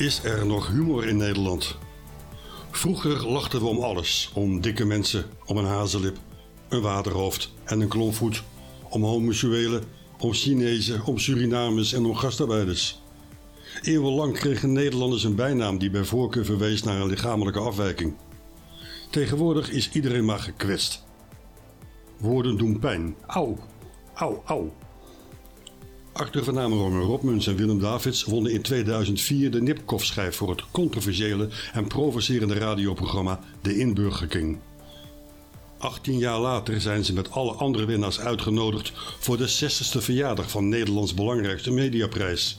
Is er nog humor in Nederland? Vroeger lachten we om alles. Om dikke mensen, om een hazenlip, een waterhoofd en een klompvoet. Om homoseksuelen, om Chinezen, om Surinamers en om gastarbeiders. Eeuwenlang kregen Nederlanders een bijnaam die bij voorkeur verwees naar een lichamelijke afwijking. Tegenwoordig is iedereen maar gekwetst. Woorden doen pijn. Auw, auw, auw. Arthur van Amerongen, Rob Muns en Willem Davids wonnen in 2004 de Nipkoff-schijf voor het controversiële en provocerende radioprogramma De Inburgerking. 18 jaar later zijn ze met alle andere winnaars uitgenodigd voor de 60ste verjaardag van Nederlands belangrijkste mediaprijs.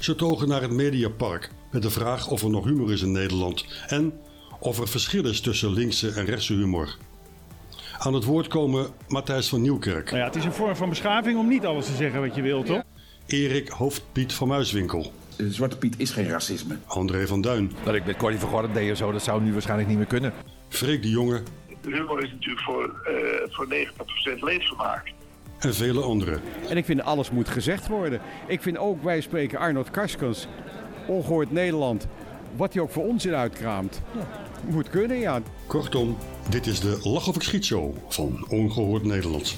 Ze togen naar het Mediapark met de vraag of er nog humor is in Nederland en of er verschil is tussen linkse en rechtse humor. Aan het woord komen Matthijs van Nieuwkerk, Nou ja, het is een vorm van beschaving om niet alles te zeggen wat je wilt, toch? Erik Hoofdpiet van Muiswinkel, Zwarte Piet is geen racisme. André van Duin, Dat ik met Corrie van Gordon deed of zo, dat zou nu waarschijnlijk niet meer kunnen. Freek de Jonge humor is natuurlijk voor, eh voor 90% leedvermaak. en vele anderen. En ik vind alles moet gezegd worden. Ik vind ook, wij spreken Arnold Karskens, ongehoord Nederland, wat hij ook voor onzin uitkraamt. Moet kunnen, ja. Kortom, dit is de Lach of ik schiet show van Ongehoord Nederland.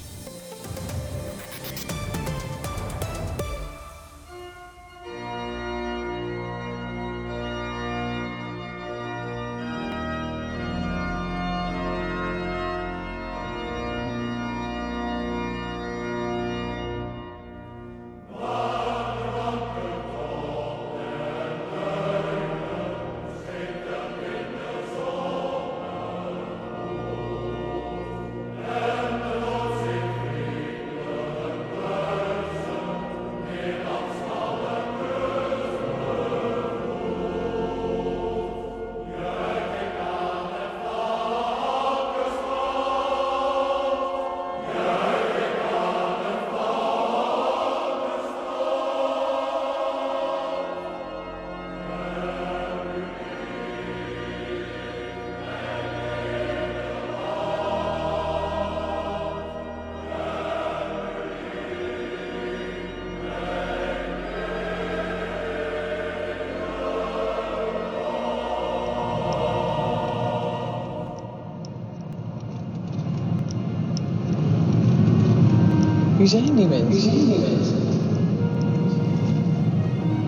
Wie zijn die mensen? Wie zijn die mensen?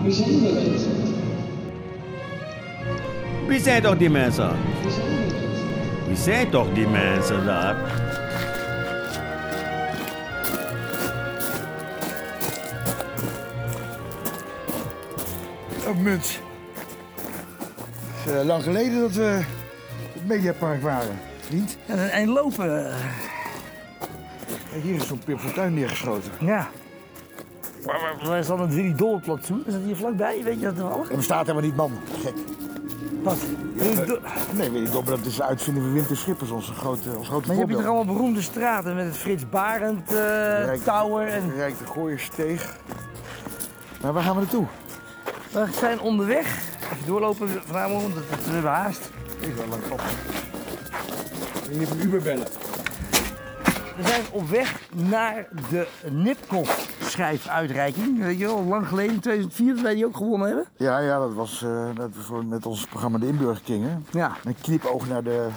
Wie zijn die mensen? Wie zijn toch die mensen? Wie zijn die mensen? Wie zijn toch die mensen daar? Oh, Munt. Het is eh, lang geleden dat we het Mediapark waren, vriend. En een eind lopen. Hier is zo'n Pip Fortuyn neergeschoten. Ja. Waar, waar, waar is dan het Willy Dolleplatsoen? Is dat hier vlakbij? Weet je dat toevallig? Dat bestaat helemaal niet, man. Gek. Wat? Nee, weet ik wel, maar dat is de uitvinding van Winter Schippers, onze grote, ons grote maar je hebt hier toch allemaal beroemde straten met het Frits Barend eh, Rijk- Tower. En Rijk de Gooiersteeg. Maar waar gaan we naartoe? we zijn onderweg. Even doorlopen vanavond, dat we hebben haast. Even wel lang op. Even Uber bellen. We zijn op weg naar de Nipkoff schrijfuitreiking. Weet je wel, lang geleden, in 2004, dat wij die ook gewonnen hebben. Ja, ja, dat was eh, dat was voor- met ons programma De Inburgerkingen. Ja. Een knipoog naar de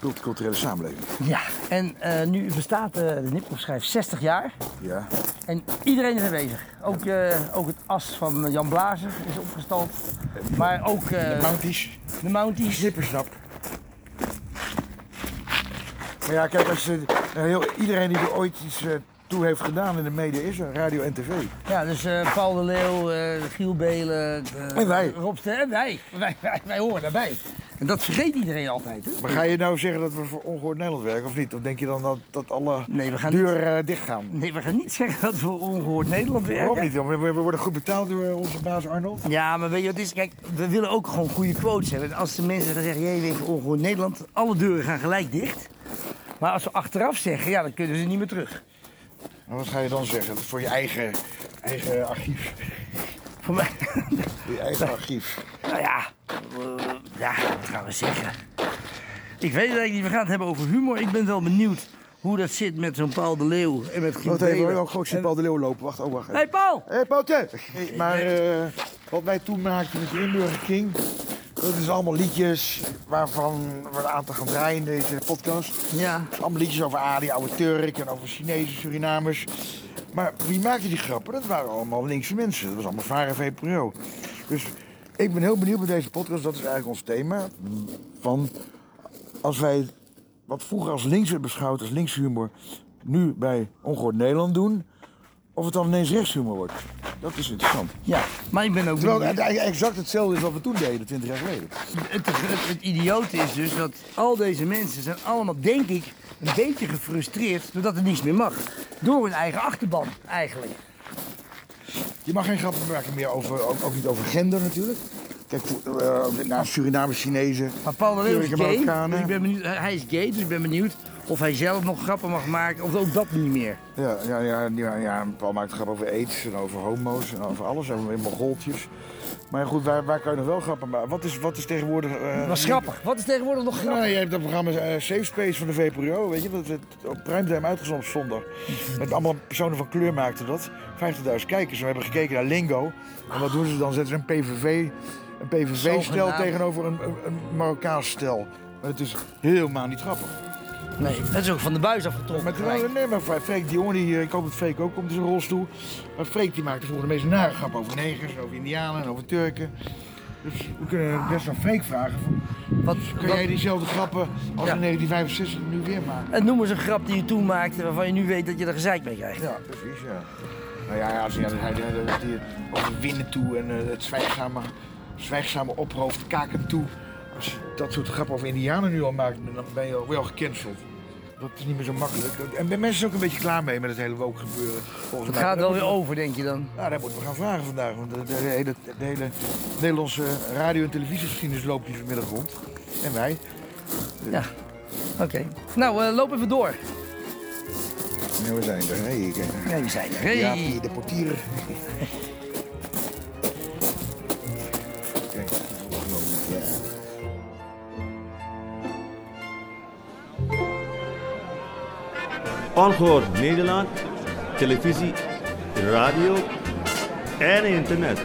multiculturele samenleving. Ja, en eh, nu bestaat eh, de Nipkoff schijf 60 jaar. Ja. En iedereen is aanwezig. Ook, eh, ook het as van Jan Blazer is opgestald. Maar ook eh, Mounties. de Mounties. Snippersnap. Maar ja, kijk, als, eh, heel, iedereen die er ooit iets eh, toe heeft gedaan in de media is er, radio en tv. Ja, dus eh, Paul de Leeuw, eh, Giel Belen, En wij. Rob Ster- en wij. Wij, wij. wij horen daarbij. En dat vergeet iedereen altijd. Hè? Maar ga je nou zeggen dat we voor Ongehoord Nederland werken of niet? Of denk je dan dat, dat alle Nee, we gaan deuren dicht gaan? Nee, we gaan niet zeggen dat we voor ongehoord Nederland Waarom werken. niet? dan? We, we worden goed betaald door onze baas Arnold. Ja, maar weet je wat is? Kijk, we willen ook gewoon goede quotes hebben. En als de mensen dan zeggen, jee, weet je, ongehoord Nederland, alle deuren gaan gelijk dicht. Maar als we achteraf zeggen, ja, dan kunnen ze niet meer terug. Wat ga je dan zeggen? Dat voor je eigen, eigen archief. Voor mij, Voor je eigen archief. nou ja, eh, ja, wat gaan we zeggen? Ik weet het eigenlijk niet, we gaan het hebben over humor. Ik ben wel benieuwd hoe dat zit met zo'n Paul de Leeuw en met Wacht even, hoor. ook gewoon zien En- Paul de Leeuw lopen. Wacht, oh, wacht even. Hey Paul! Hé, hey, Paultje! Hey, maar, eh, wat wij toen maakten met Limburger King. Dat is allemaal liedjes waarvan we een aantal gaan draaien in deze podcast. Ja. Allemaal liedjes over Ali, oude Turk en over Chinezen, Surinamers. Maar wie maakte die grappen? Dat waren allemaal linkse mensen. Dat was allemaal Varen VPRO. Dus ik ben heel benieuwd met deze podcast. Dat is eigenlijk ons thema. Van als wij wat vroeger als links werd beschouwd, als linkshumor, nu bij Ongehoord Nederland doen. Of het dan ineens rechtshumor wordt. Dat is interessant. Ja, maar ik ben ook Terwijl het exact hetzelfde is wat we toen deden, 20 jaar geleden. Het, het, het idiote is dus dat al deze mensen zijn allemaal, denk ik, een beetje gefrustreerd doordat er niets meer mag. Door hun eigen achterban, eigenlijk. Je mag geen grappen maken meer over, ook, ook niet over gender natuurlijk. Kijk, voor- eh, naar Surinamers, Chinezen, Maar Paul de Leeuw is gay, dus ik ben benieuwd, hij is gay, dus ik ben benieuwd of hij zelf nog grappen mag maken of ook dat niet meer. Ja, ja, ja, ja, ja, Paul maakt grap over aids en over homo's en over alles. Over mongooltjes. Maar goed, waar, waar kan je nog wel grappen maken? Wat is, wat is tegenwoordig... eh, Wat is grappig. Wat is tegenwoordig nog grappig? Je hebt dat programma eh, Safe Space van de VPRO, weet je, dat werd op primetime uitgezonden op zondag. Met allemaal personen van kleur maakten dat. 50.000 kijkers. We hebben gekeken naar Lingo. En wat doen ze dan? Zetten ze een PVV, een PVV-stel tegenover een, een, een Marokkaans stel. Maar het is helemaal niet grappig. Nee, dat is ook van de buis afgetrokken. Maar terwijl, nee, maar Freek de jongen, die, ik hoop dat Freek ook komt in zijn rolstoel. Maar Freek die maakte vroeger de meest nare grap over negers, over indianen en over Turken. Dus we kunnen best wel Freek vragen. Van, Wat, kun wat- jij diezelfde grappen als Ja. in 1965 nu weer maken? En noem eens een grap die je toen maakte waarvan je nu weet dat je er gezeik mee krijgt. Ja, precies, ja. Nou ja, als hij, die over winnen toe en eh, het zwijgzame, zwijgzame ophoofd, kaken toe. Als je dat soort grappen over indianen nu al maakt, dan ben je al wel gecanceld. Dat is niet meer zo makkelijk. En ben mensen ook een beetje klaar mee met het hele woke gebeuren. Volgens Het mij. gaat wel weer over, denk je dan? Nou, daar moeten we gaan vragen vandaag. Want de, de, de hele, de hele Nederlandse radio- en televisiegeschiedenis loopt hier vanmiddag rond. En wij. Ja. Oké. Nou, eh, loop even door. Ja, we zijn er. Hey, kijk. Nee, we zijn er. Hey. Ja, de portier. Ongehoord Nederland, televisie, radio en internet.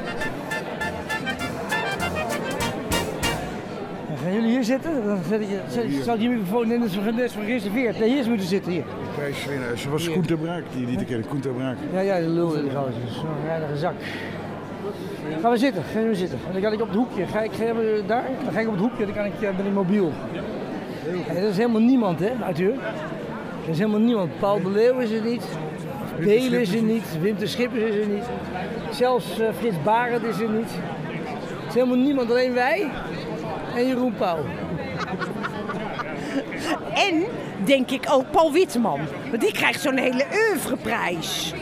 Gaan jullie hier zitten? Dan zet ik, zet, ik- zal die microfoon in, dat is van gereserveerd. Nee, hier is moeten zitten, hier. Prijswinnaar. Ze was Koen ter Braak, die niet te kennen. Koen ter Braak. Ja, ja, de lul in de gozer. Zo'n reinige zak. Gaan we zitten, gaan we zitten. En dan kan ik op het hoekje. Ga ik ga daar? Dan ga ik op het hoekje, dan kan ik, eh, ben ik mobiel. En er is helemaal niemand, hè, Arthur? Er is helemaal niemand. Paul de Leeuw is er niet. Belen is er niet. Wim de Schippers is er niet. Zelfs eh, Frits Barend is er niet. Er is helemaal niemand, alleen wij en Jeroen Pauw. En denk ik ook Paul Witteman. Want die krijgt zo'n hele oeuvreprijs.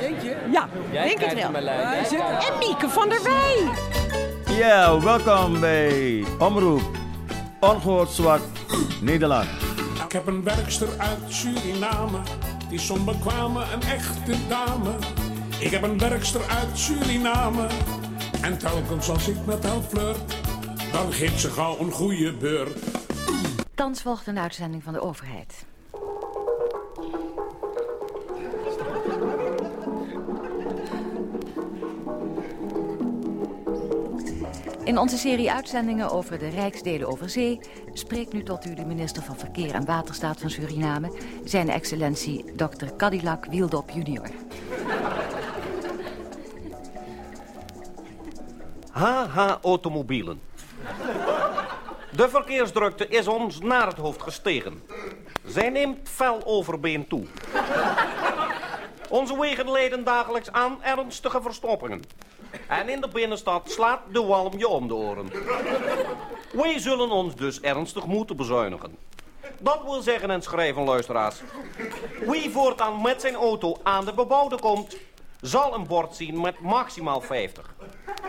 Denk je? Ja, denk het wel. En Mieke van der Wij. Ja, welkom bij Omroep Ongehoord Zwart Nederland. Ik heb een werkster uit Suriname, die is onbekwame, een echte dame. Ik heb een werkster uit Suriname, en telkens als ik met haar flirt, dan geeft ze gauw een goede beurt. Thans volgt een uitzending van de overheid. In onze serie uitzendingen over de Rijksdelen over zee spreekt nu tot u de minister van Verkeer en Waterstaat van Suriname, zijn excellentie Dr. Cadillac Wieldop junior. HH Automobielen. De verkeersdrukte is ons naar het hoofd gestegen. Zij neemt fel overbeen toe. Onze wegen leden dagelijks aan ernstige verstoppingen. En in de binnenstad slaat de walm je om de oren. Wij zullen ons dus ernstig moeten bezuinigen. Dat wil zeggen en schrijven, luisteraars. Wie voortaan met zijn auto aan de bebouwde komt, zal een bord zien met maximaal 50.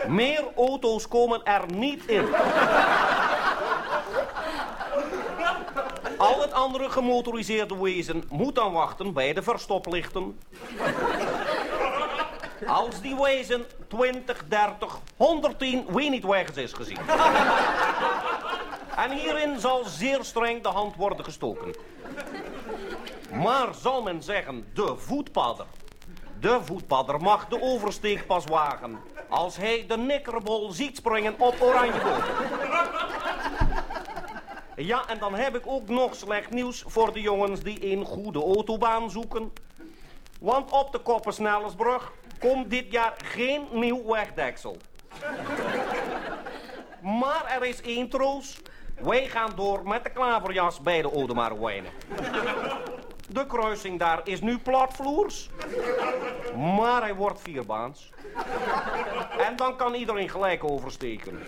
Meer auto's komen er niet in. Al het andere gemotoriseerde wezen moet dan wachten bij de verstoplichten. Als die wezen 20, 30, 110 wie niet wegens is gezien. En hierin zal zeer streng de hand worden gestoken. Maar zal men zeggen, de voetpadder. De voetpadder mag de oversteek pas wagen als hij de nikkerbol ziet springen op oranje. Ja, en dan heb ik ook nog slecht nieuws voor de jongens die een goede autobaan zoeken. Want op de Koppersnellersbrug komt dit jaar geen nieuw wegdeksel. Maar er is één troost. Wij gaan door met de klaverjas bij de Oudemaarwijnen. De kruising daar is nu platvloers. Maar hij wordt vierbaans. En dan kan iedereen gelijk oversteken.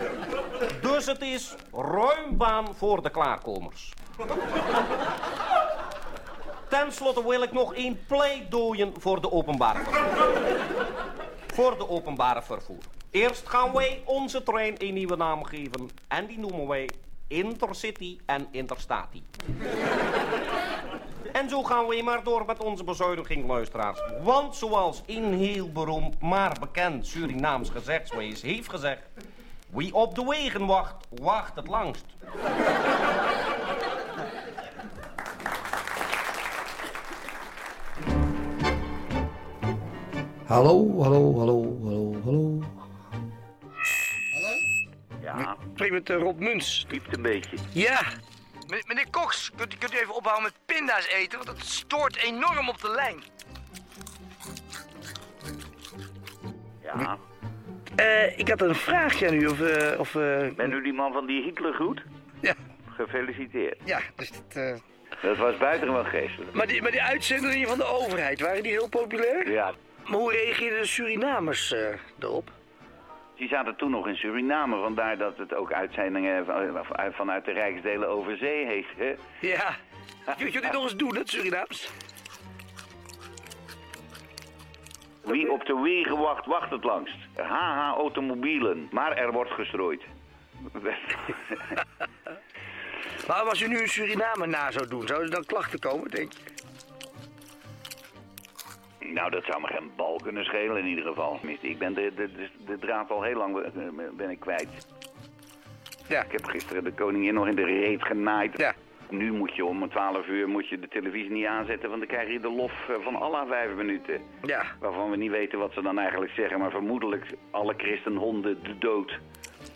Dus het is ruim baan voor de klaarkomers. Ten slotte wil ik nog één pleidooien voor de openbare. Voor de openbare vervoer. Eerst gaan wij onze trein een nieuwe naam geven. En die noemen wij Intercity en Interstati. En zo gaan we maar door met onze bezuiniging, luisteraars. Want zoals een heel beroemd, maar bekend Surinaams gezegdswees heeft gezegd... Wie op de wegen wacht, wacht het langst. Hallo, hallo, hallo, hallo, hallo. Ja, spreek met uh, Rob Muns. Piept een beetje. Ja. Meneer, Cox, kunt, kunt u even ophouden met pinda's eten? Want het stoort enorm op de lijn. Ja. Eh, ik had een vraagje aan u of... eh, of eh, Ben u die man van die Hitlergroet? Ja. Gefeliciteerd. Ja, dus dat... eh, Dat was buitengewoon geestelijk. Maar die, maar die uitzendingen van de overheid, waren die heel populair? Ja. Maar hoe reageerden de Surinamers eh, erop? Die zaten toen nog in Suriname, vandaar dat het ook uitzendingen van- van- vanuit de Rijksdelen over zee heeft. Hè? Ja. Kun je dit nog eens doen, het Surinaams? Wie op de wegen wacht, wacht het langst. Haha, automobielen. Maar er wordt gestrooid. Maar als u nu een Surinamer na zou doen, zouden er dan klachten komen, denk je? Nou, dat zou me geen bal kunnen schelen in ieder geval. Ik ben de, de, de, de draad al heel lang eh, ben ik kwijt. Ja. Ik heb gisteren de koningin nog in de reet genaaid. Ja. Nu moet je om 12 uur moet je de televisie niet aanzetten, want dan krijg je de lof eh, van Allah vijf minuten. Ja. Waarvan we niet weten wat ze dan eigenlijk zeggen, maar vermoedelijk alle christenhonden de dood.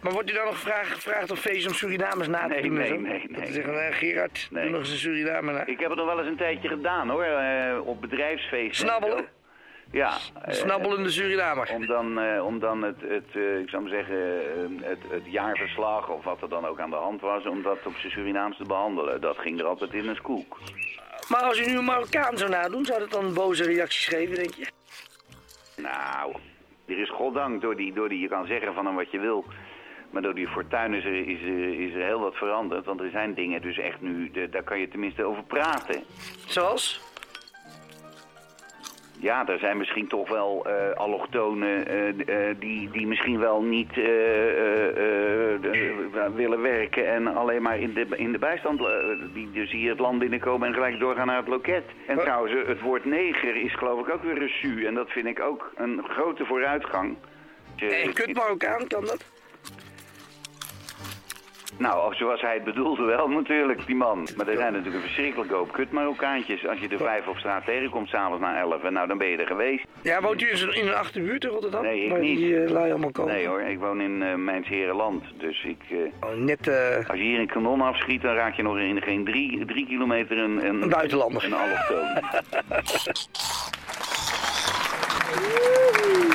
Maar wordt u dan nog gevraagd, gevraagd om feest om Surinamers na te Nee, doen? en nee, nee, Dat nee. ze zeggen, eh, Gerard, doe nog eens een Surinamer na. Ik heb het nog wel eens een tijdje gedaan hoor, eh, op bedrijfsfeesten. en Snabbelen? Ja. eh, Snabbelende Surinamer. Om dan, om dan het, het ik zou maar zeggen, het, het jaarverslag of wat er dan ook aan de hand was, om dat op zijn Surinaams te behandelen. Dat ging er altijd in een skoek. Maar als u nu een Marokkaan zou nadoen, zou dat dan boze reacties geven, denk je? Nou, er is goddank door die, door die, je kan zeggen van hem wat je wil. Maar door die fortuin is er, is, er, is er heel wat veranderd. Want er zijn dingen dus echt nu, de- daar kan je tenminste over praten. Zoals? Ja, er zijn misschien toch wel eh, allochtonen eh, eh, die, die misschien wel niet willen werken en alleen maar in de, in de bijstand, die dus hier het land binnenkomen en gelijk doorgaan naar het loket. En trouwens, het woord neger is geloof ik ook weer reçu en dat vind ik ook een grote vooruitgang. Eh, En kut Marokkaan, kan dat? Nou, zoals hij het bedoelde wel natuurlijk, die man. Maar er zijn natuurlijk een verschrikkelijke hoop kut Marokkaantjes. Als je er vijf op straat tegenkomt, s'avonds na elf, en nou dan ben je er geweest. Ja, woont u in een achterbuurt in Rotterdam? Nee, ik Waar niet. die uh, lui allemaal komen? Nee hoor, ik woon in uh, Mijnsherenland. Dus ik... Oh, net... eh, Als je hier een kanon afschiet, dan raak je nog in geen drie, drie kilometer een... Een, Een buitenlander. Een allochtoon.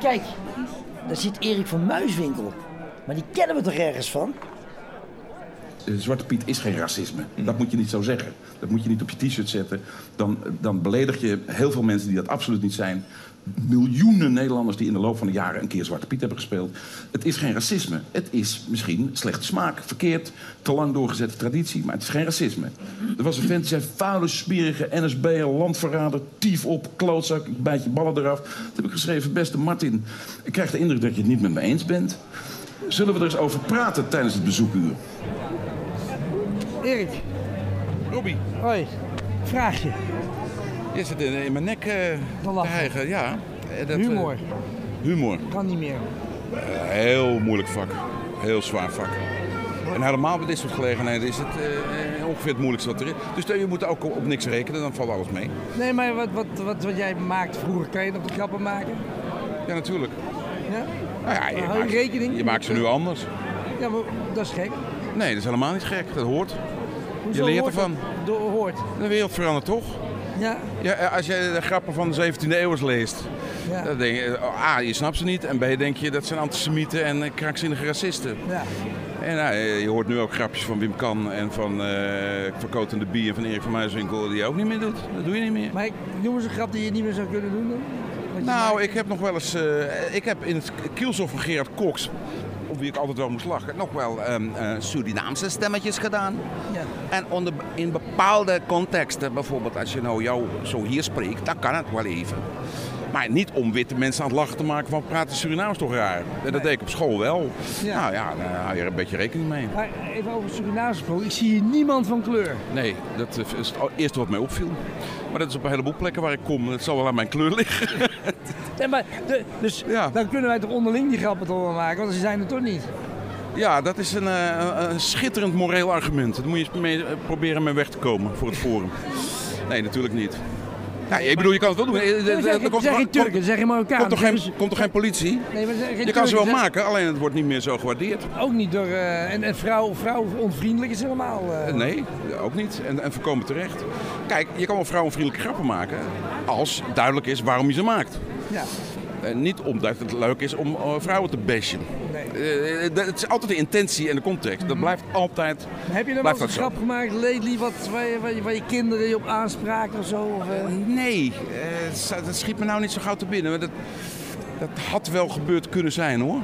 Kijk. Daar zit Erik van Muiswinkel. Maar die kennen we toch ergens van? Eh, Zwarte Piet is geen racisme. Dat moet je niet zo zeggen. Dat moet je niet op je t-shirt zetten. Dan, dan beledig je heel veel mensen die dat absoluut niet zijn. Miljoenen Nederlanders die in de loop van de jaren een keer Zwarte Piet hebben gespeeld. Het is geen racisme. Het is misschien slechte smaak, verkeerd, te lang doorgezette traditie, maar het is geen racisme. Er was een vent die zei: vuile, smerige NSB'er, landverrader, tief op, klootzak, ik bijt je ballen eraf. Dat heb ik geschreven, beste Martin. Ik krijg de indruk dat je het niet met me eens bent. Zullen we er eens over praten tijdens het bezoekuur? Erik. Robbie. Hoi. Vraagje. Je zit in, in mijn nek eh te hijgen, ja. Eh, dat, eh, Humor. humor. Kan niet meer. Heel moeilijk vak. Heel zwaar vak. En helemaal bij dit soort gelegenheden is het eh, ongeveer het moeilijkste wat er is. Dus je moet ook op niks rekenen, dan valt alles mee. Nee, maar wat, wat, wat, wat jij maakt vroeger, kan je nog de grappen maken? Ja, natuurlijk. Ja? Nou ja, je, maakt, rekening? je maakt ze nu anders. Ja, maar dat is gek. Nee, dat is helemaal niet gek. Dat hoort. Hoezo je leert ervan. dat? Hoort. De wereld verandert toch? Ja. Ja, als je de grappen van de 17e eeuw leest, Ja. dan denk je, A, je snapt ze niet. En B, denk je dat zijn antisemieten en eh, krankzinnige racisten. Ja. En nou, je hoort nu ook grapjes van Wim Kan en van, eh Cote en de Bie en van Erik van Muiswinkel die je ook niet meer doet. Dat doe je niet meer. Maar ik, noem eens een grap die je niet meer zou kunnen doen dan? Nou, ik heb nog wel eens. eh, ik heb in het kielzog van Gerard Cox, op wie ik altijd wel moest lachen, nog wel ehm, eh, Surinaamse stemmetjes gedaan. Ja. En onder, in bepaalde contexten, bijvoorbeeld als je nou jou zo hier spreekt, dan kan het wel even. Maar niet om witte mensen aan het lachen te maken van praten Surinaams toch raar. En dat deed ik op school wel. Ja. Nou ja, daar hou je er een beetje rekening mee. Maar even over Surinaams gesproken, ik zie hier niemand van kleur. Nee, dat is het eerste wat mij opviel. Maar dat is op een heleboel plekken waar ik kom. Het zal wel aan mijn kleur liggen. Nee, maar de, dus dan kunnen wij toch onderling die grappen toch wel maken, want ze zijn er toch niet. Ja, dat is een, eh, een- schitterend moreel argument. Daar moet je eens mee, eh, proberen mee weg te komen voor het forum. Nee, natuurlijk niet. Ja, ik bedoel, je kan het wel doen. Eh, eh, zeg- er zeg komt- geen Turken, zeg geen Marokkaan. Komt toch geen, Dus- komt toch geen politie? Nee, maar geen Je kan ze wel maken, alleen het wordt niet meer zo gewaardeerd. Ook niet door. eh, en en vrouw, vrouw onvriendelijk is helemaal. eh, Eh, Nee, ook niet. En, en voorkomen terecht. Kijk, je kan wel vrouwenvriendelijke grappen maken als duidelijk is waarom je ze maakt. Ja. En niet omdat het leuk is om eh, vrouwen te bashen. Eh, eh, dat- het is altijd de intentie en de context. Dat blijft altijd. Mhm. Heb je dan wel een grap gemaakt, lately, wat, waar, je, waar, je, waar je kinderen je op aanspraken of zo? Of, eh? Nee, eh, dat schiet me nou niet zo gauw te binnen. Maar dat, dat had wel gebeurd kunnen zijn hoor.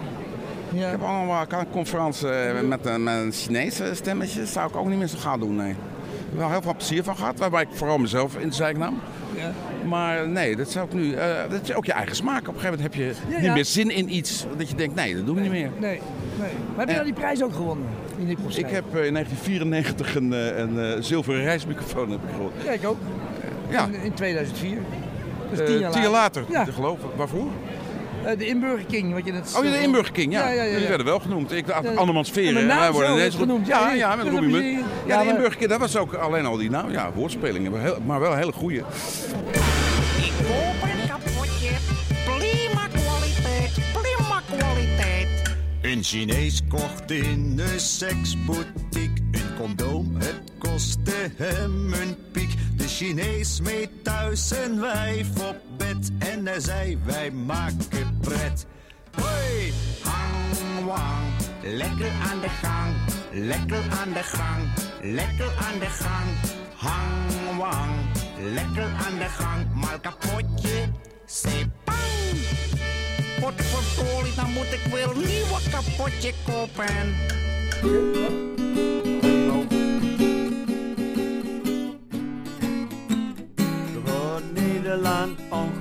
Ik heb allemaal een conferentie met een, met een Chinese stemmetje. Dat zou ik ook niet meer zo gauw doen, nee. Ik heb wel heel veel plezier van gehad, waarbij ik vooral mezelf in de zijk nam. Ja. Maar nee, dat zou ik nu. eh, dat is ook je eigen smaak. Op een gegeven moment heb je Ja, niet meer zin in iets dat je denkt, nee, dat doe ik niet meer. Nee, nee. Maar heb je nou die prijs ook gewonnen? In die Ik heb eh, in 1994 een, eh, een, zilveren reismicrofoon heb ik gewonnen. Ja, ik ook. Ja. In, in 2004. Dus tien jaar tien jaar later, Ja. te geloven. Waarvoor? Eh, de Inburger King, wat je net Oh ja, de Inburger King, ja. Ja, ja, ja, Die werden wel genoemd. Ik dacht. Annemans Veren. naam wij worden ineens genoemd, ja, Ja, met heb Munt. Ja, ja, de maar- Inburger King, dat was ook alleen al die nou, ja, woordspelingen. maar heel- Maar wel een hele goeie. Koop een kapotje, prima kwaliteit, prima kwaliteit. Een Chinees kocht in een seksboutique een condoom, het kostte hem een piek. De Chinees mee thuis een wijf op bed en hij zei wij maken pret. Hoi, hang wang, lekker aan de gang, lekker aan de gang, lekker aan de gang. Hang wang, lekker aan de gang, maar kapotje, sepang. Potverdorie, dan moet ik weer nieuwe kapotje kopen.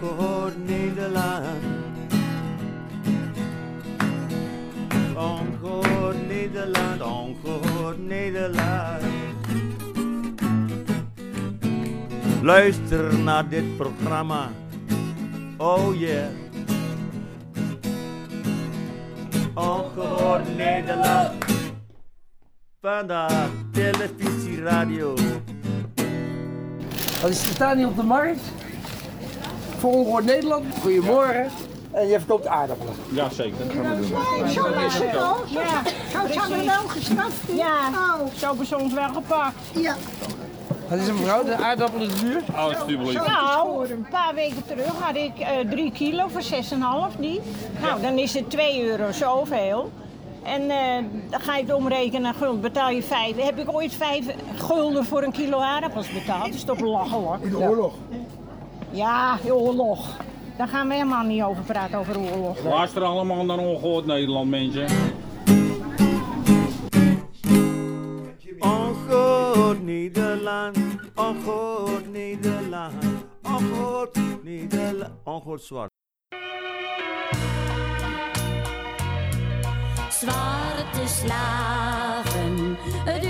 Ongehoord Nederland. Ongehoord Nederland, ongehoord Nederland. Luister naar dit programma. Oh yeah. Ongehoord Nederland. Vandaag televisie, radio. Wat is, we staan hier op de markt. Voor Ongehoord Nederland. Goedemorgen. En je verkoopt aardappelen. Ja, zeker. Dat gaan we doen. Zo was het al. Ja, Zo zijn we wel gestraft. Ja, zo hebben ze ons wel gepakt. Ja. Wat is er mevrouw? De aardappelen is duur? Alsjeblieft. Nou, een paar weken terug had ik eh 3 kilo voor 6,5 die. Nou, dan is het 2 euro zoveel. En eh, dan ga je het omrekenen naar gulden, betaal je 5. Heb ik ooit 5 gulden voor een kilo aardappels betaald? Dat is toch belachelijk? In de oorlog. Ja, oorlog. Daar gaan we helemaal niet over praten, over oorlog. Luister allemaal naar ongehoord Nederland, mensen. Ongehoord Nederland, ongehoord Nederland, ongehoord Nederland, ongehoord zwart. Zwarte slaven, het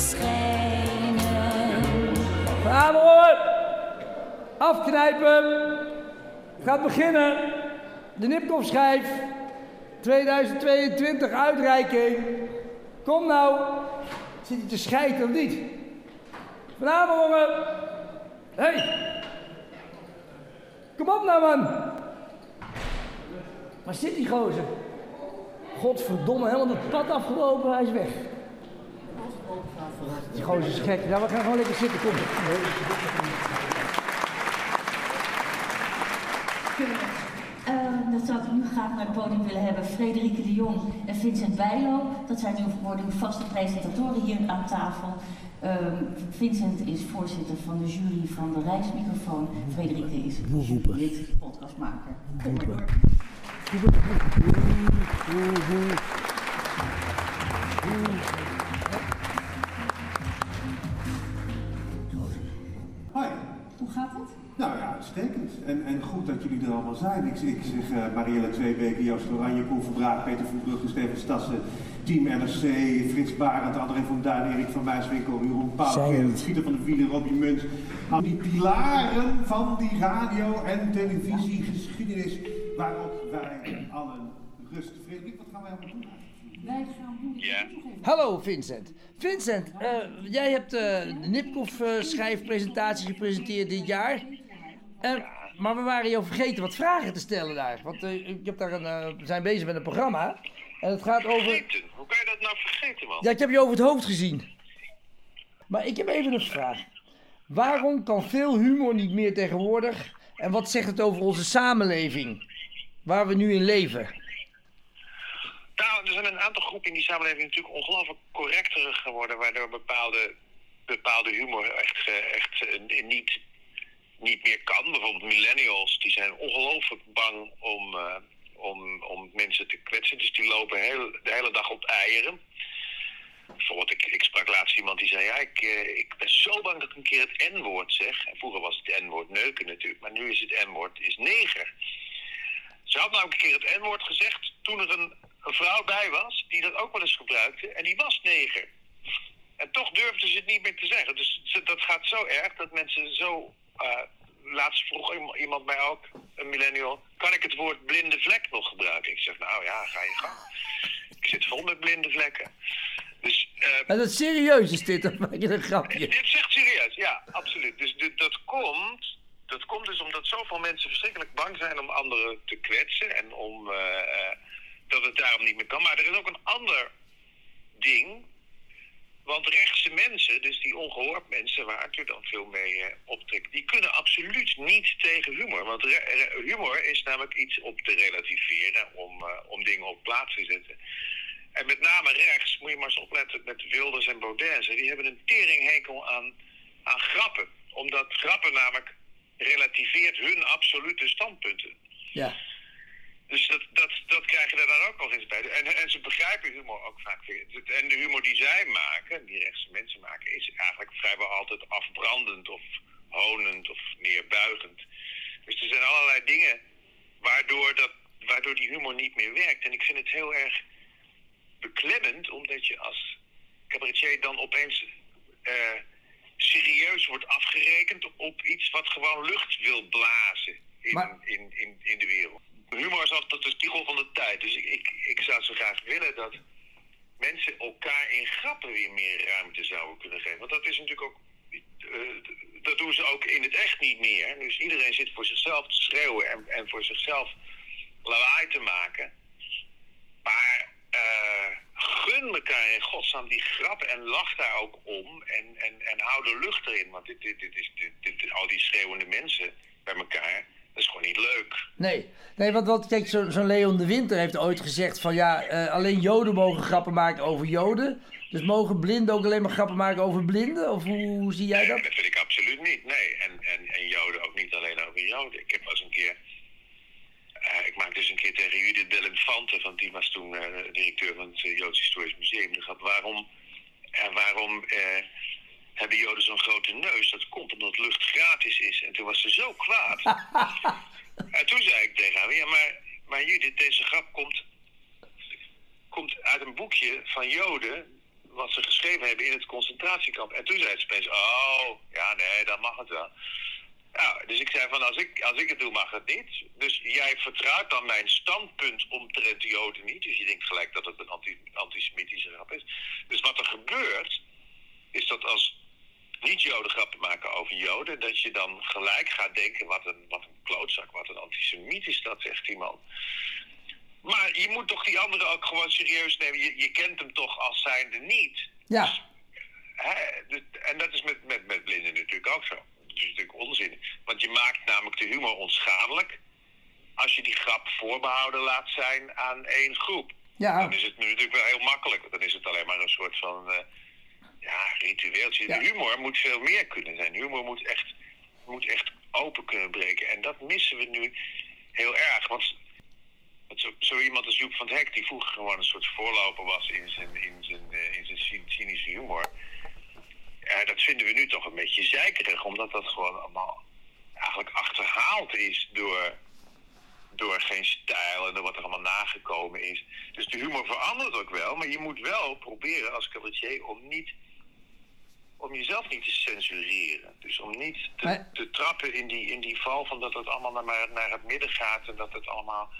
eeuwig schijnen. Bravo! Afknijpen. Gaat beginnen. De Nipkoff-schijf. 2022 uitreiking. Kom nou. Zit je te schijten of niet? Vanavond, jongen. Hé. Hey. Kom op nou, man. Waar zit die gozer? Godverdomme, helemaal het pad afgelopen, hij is weg. Die gozer is gek. Ja, we gaan gewoon lekker zitten, kom. Uh, dat zou ik nu graag naar het podium willen hebben. Frederike de Jong en Vincent Bijlo. Dat zijn uw vaste presentatoren hier aan tafel. Uh, Vincent is voorzitter van de jury van de Rijksmicrofoon. Frederike is lid, podcastmaker. Kom maar door. Uitstekend. En, en goed dat jullie er allemaal zijn. Ik, ik zeg uh, Marielle Tweebeke, Joost Oranje, Koen Verbraak, Peter Voetbrug, Steven Stassen, Team NRC, Frits Barend, André van Duin, Erik van Wijswinkel, Jeroen Pauw, Pieter van der Wielen, Robbie Munt. Die pilaren van die radio- en televisiegeschiedenis waarop wij allen rust. Frederik, wat gaan wij allemaal doen? Wij gaan doen. Ja. Hallo Vincent. Vincent, eh, jij hebt eh, de Nipkoff-schijfpresentatie gepresenteerd dit jaar. Eh, maar we waren jou vergeten wat vragen te stellen daar. Want eh, ik heb daar een, eh, we zijn bezig met een programma. En het gaat over... Hoe kan je dat nou vergeten, man? Ja, ik heb je over het hoofd gezien. Maar ik heb even een vraag. Waarom kan veel humor niet meer tegenwoordig? En wat zegt het over onze samenleving? Waar we nu in leven? Nou, er zijn een aantal groepen in die samenleving natuurlijk ongelooflijk correcter geworden, waardoor bepaalde, bepaalde humor echt, eh, echt eh, niet, niet meer kan. Bijvoorbeeld millennials, die zijn ongelooflijk bang om, eh, om, om mensen te kwetsen. Dus die lopen heel, de hele dag op eieren. Bijvoorbeeld, ik, ik sprak laatst iemand die zei, ja, ik, eh, ik ben zo bang dat ik een keer het N-woord zeg. Vroeger was het N-woord neuken natuurlijk, maar nu is het N-woord is neger. Ze had nou een keer het N-woord gezegd toen er een, een vrouw bij was die dat ook wel eens gebruikte en die was neger. En toch durfde ze het niet meer te zeggen. Dus dat gaat zo erg dat mensen zo... eh, laatst vroeg iem- iemand mij ook, een millennial... kan ik het woord blinde vlek nog gebruiken? Ik zeg, nou ja, ga je gang. Ik zit vol met blinde vlekken. Dus eh, En dat is serieus is dit, of maak je een grapje? dit is echt serieus, ja, absoluut. Dus dit- dat komt, dat komt dus omdat zoveel mensen verschrikkelijk bang zijn om anderen te kwetsen en om eh, eh, dat het daarom niet meer kan. Maar er is ook een ander ding. Want rechtse mensen, dus die ongehoord mensen waar Arthur dan veel mee eh, optrekt, die kunnen absoluut niet tegen humor. Want humor is namelijk iets op te relativeren, om, eh, om dingen op plaats te zetten. En met name rechts, moet je maar eens opletten met Wilders en Baudet. Die hebben een teringhekel aan, aan grappen. Omdat grappen namelijk relativeert hun absolute standpunten. Ja. Dus dat, dat, dat krijg je er dan ook nog eens bij. En, en ze begrijpen humor ook vaak weer. En de humor die zij maken, die rechtse mensen maken, is eigenlijk vrijwel altijd afbrandend of honend of neerbuigend. Dus er zijn allerlei dingen waardoor, dat, waardoor die humor niet meer werkt. En ik vind het heel erg beklemmend, omdat je als cabaretier dan opeens eh, serieus wordt afgerekend op iets wat gewoon lucht wil blazen in, in, in, in de wereld. Humor is altijd de spiegel van de tijd. Dus ik, ik, ik zou zo graag willen dat mensen elkaar in grappen weer meer ruimte zouden kunnen geven. Want dat is natuurlijk ook. eh, dat doen ze ook in het echt niet meer. Dus iedereen zit voor zichzelf te schreeuwen en, en voor zichzelf lawaai te maken. Maar eh, gun elkaar in godsnaam die grap en lach daar ook om. En, en, en hou de lucht erin. Want dit, dit, dit is, dit, dit- al die schreeuwende mensen bij elkaar, dat is gewoon niet leuk. Nee, nee want wat, kijk, zo- zo'n Leon de Winter heeft ooit gezegd van ja, eh, alleen Joden mogen grappen maken over Joden. Dus mogen blinden ook alleen maar grappen maken over blinden? Of hoe, hoe zie jij dat? Dat vind ik absoluut niet. Nee, en, en, en Joden ook niet alleen over Joden. Ik heb wel eens een keer. eh, ik maakte dus een keer tegen Judith Delinfante, want die was toen eh, directeur van het Joods Historisch Museum. De grap, waarom, waarom hebben Joden zo'n grote neus? Dat komt omdat lucht gratis is. En toen was ze zo kwaad. en toen zei ik tegen haar, ja, maar, maar Judith, deze grap komt, komt uit een boekje van Joden wat ze geschreven hebben in het concentratiekamp. En toen zei ze opeens, oh, ja, nee, dan mag het wel. Nou, dus ik zei van als ik, als ik het doe mag het niet. Dus jij vertrouwt dan mijn standpunt omtrent de Joden niet. Dus je denkt gelijk dat het een anti, antisemitische grap is. Dus wat er gebeurt, is dat als niet-Joden grappen maken over Joden, dat je dan gelijk gaat denken wat een, wat een klootzak, wat een antisemiet is dat, zegt die man. Maar je moet toch die andere ook gewoon serieus nemen. Je, je kent hem toch als zijnde niet. Ja. Hè, dus- en dat is met, met, met blinden natuurlijk ook zo. Dat is natuurlijk onzin. Want je maakt namelijk de humor onschadelijk als je die grap voorbehouden laat zijn aan één groep. Ja. Dan is het nu natuurlijk wel heel makkelijk. Dan is het alleen maar een soort van eh, ja, ritueeltje. De humor moet veel meer kunnen zijn. Humor moet echt, moet echt open kunnen breken. En dat missen we nu heel erg. Want zo, zo iemand als Joep van het Hek, die vroeger gewoon een soort voorloper was in zijn, in zijn, eh, in zijn cy- cynische humor. Ja, dat vinden we nu toch een beetje zeikerig, omdat dat gewoon allemaal eigenlijk achterhaald is door, door geen stijl en door wat er allemaal nagekomen is. Dus de humor verandert ook wel, maar je moet wel proberen als cabaretier om niet om jezelf niet te censureren. Dus om niet te, Maar- te trappen in die, in die val van dat het allemaal naar, naar het midden gaat en dat het allemaal.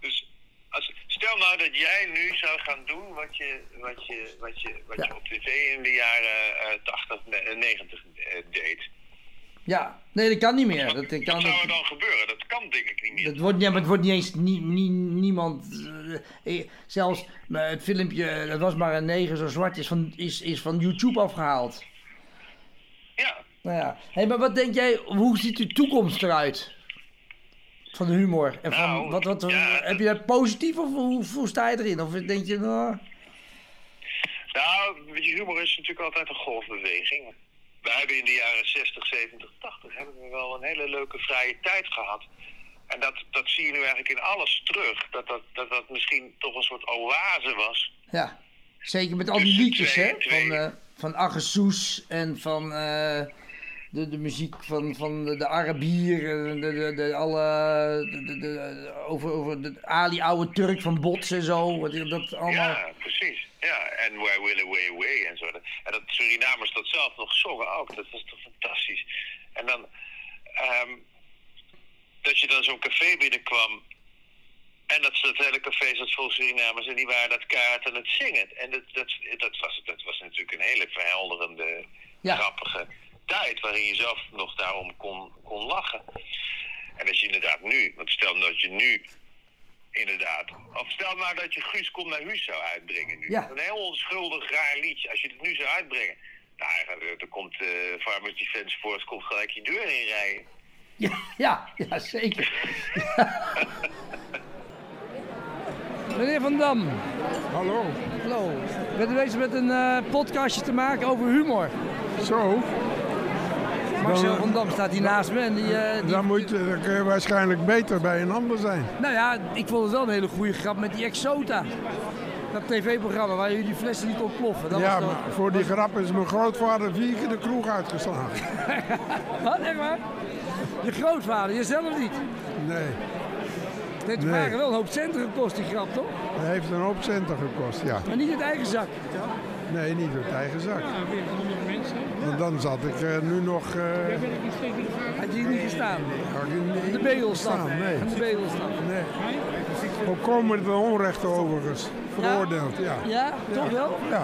Dus als, stel nou dat jij nu zou gaan doen wat je, wat je, wat je, wat je op tv in de jaren eh 80, ne- 90 eh, deed. Ja, nee, dat kan niet meer. Dat, dat Wat kan, zou er dan gebeuren? Dat kan denk ik niet meer. dat wordt, ja, maar het wordt niet eens nie, nie- niemand. eh, eh, zelfs het filmpje, dat was maar een neger zo zwart, is van, is, is van YouTube afgehaald. Ja. Nou ja. Hey, maar wat denk jij, hoe ziet de toekomst eruit? Van de humor. En van, Nou, wat, wat, Heb je dat positief of hoe, hoe sta je erin? Of denk je, nou. Nou, humor is natuurlijk altijd een golfbeweging. We hebben in de jaren 60, 70, 80 hebben we wel een hele leuke vrije tijd gehad. En dat, dat zie je nu eigenlijk in alles terug. Dat dat, dat dat misschien toch een soort oase was. Ja, zeker met al die liedjes, hè? Van, eh van en van eh, de, de muziek van, van de, de Arabier, en de, de, de, alle, de, de, over, over de Ali Oude Turk van Bots en zo. Dat allemaal. Ja, precies. Ja, en Where Will Away Away en zo. En dat Surinamers dat zelf nog zongen ook. Dat was toch fantastisch. En dan, ehm, dat je dan zo'n café binnenkwam. En dat, dat hele café zat vol Surinamers en die waren dat kaart aan het zingen. En dat, dat, dat, was, dat was natuurlijk een hele verhelderende, grappige tijd waarin je zelf nog daarom kon, kon lachen. En als je inderdaad nu, want stel dat je nu inderdaad, of stel nou dat je Guus komt naar huis zou uitbrengen nu. Ja. Een heel onschuldig raar liedje. Als je het nu zou uitbrengen, nou, dan- komt eh Farmers Defence Force komt gelijk je deur inrijden. Ja, ja, ja zeker. Meneer Van Dam. Hallo. Hallo. Ik ben bezig met een eh, podcastje te maken over humor. Zo. Marcel Dan, eh, van Dam staat hier naast me. En die, eh, die- Dan, moet je, dan kun je waarschijnlijk beter bij een ander zijn. Nou ja, ik vond het wel een hele goede grap met die Exota. Dat tv-programma waar jullie die flessen niet ontploffen. Dat ja, was maar voor die grap is mijn grootvader vier keer de kroeg uitgeslagen. Wat, echt waar? Je grootvader, jezelf niet? Nee. Het heeft Nee. wel een hoop centen gekost, die grap, toch? Dat heeft een hoop centen gekost, ja. Maar niet uit eigen zak. Nee, niet uit eigen zak. Ja, weer honderd mensen. Want dan zat ik eh, nu nog... eh, Had je hier niet gestaan? had ik niet De staan. Nee. Aan de bedel staan. Nee. Volkomen ten onrechte overigens. Veroordeeld, ja. Ja, toch wel? Ja.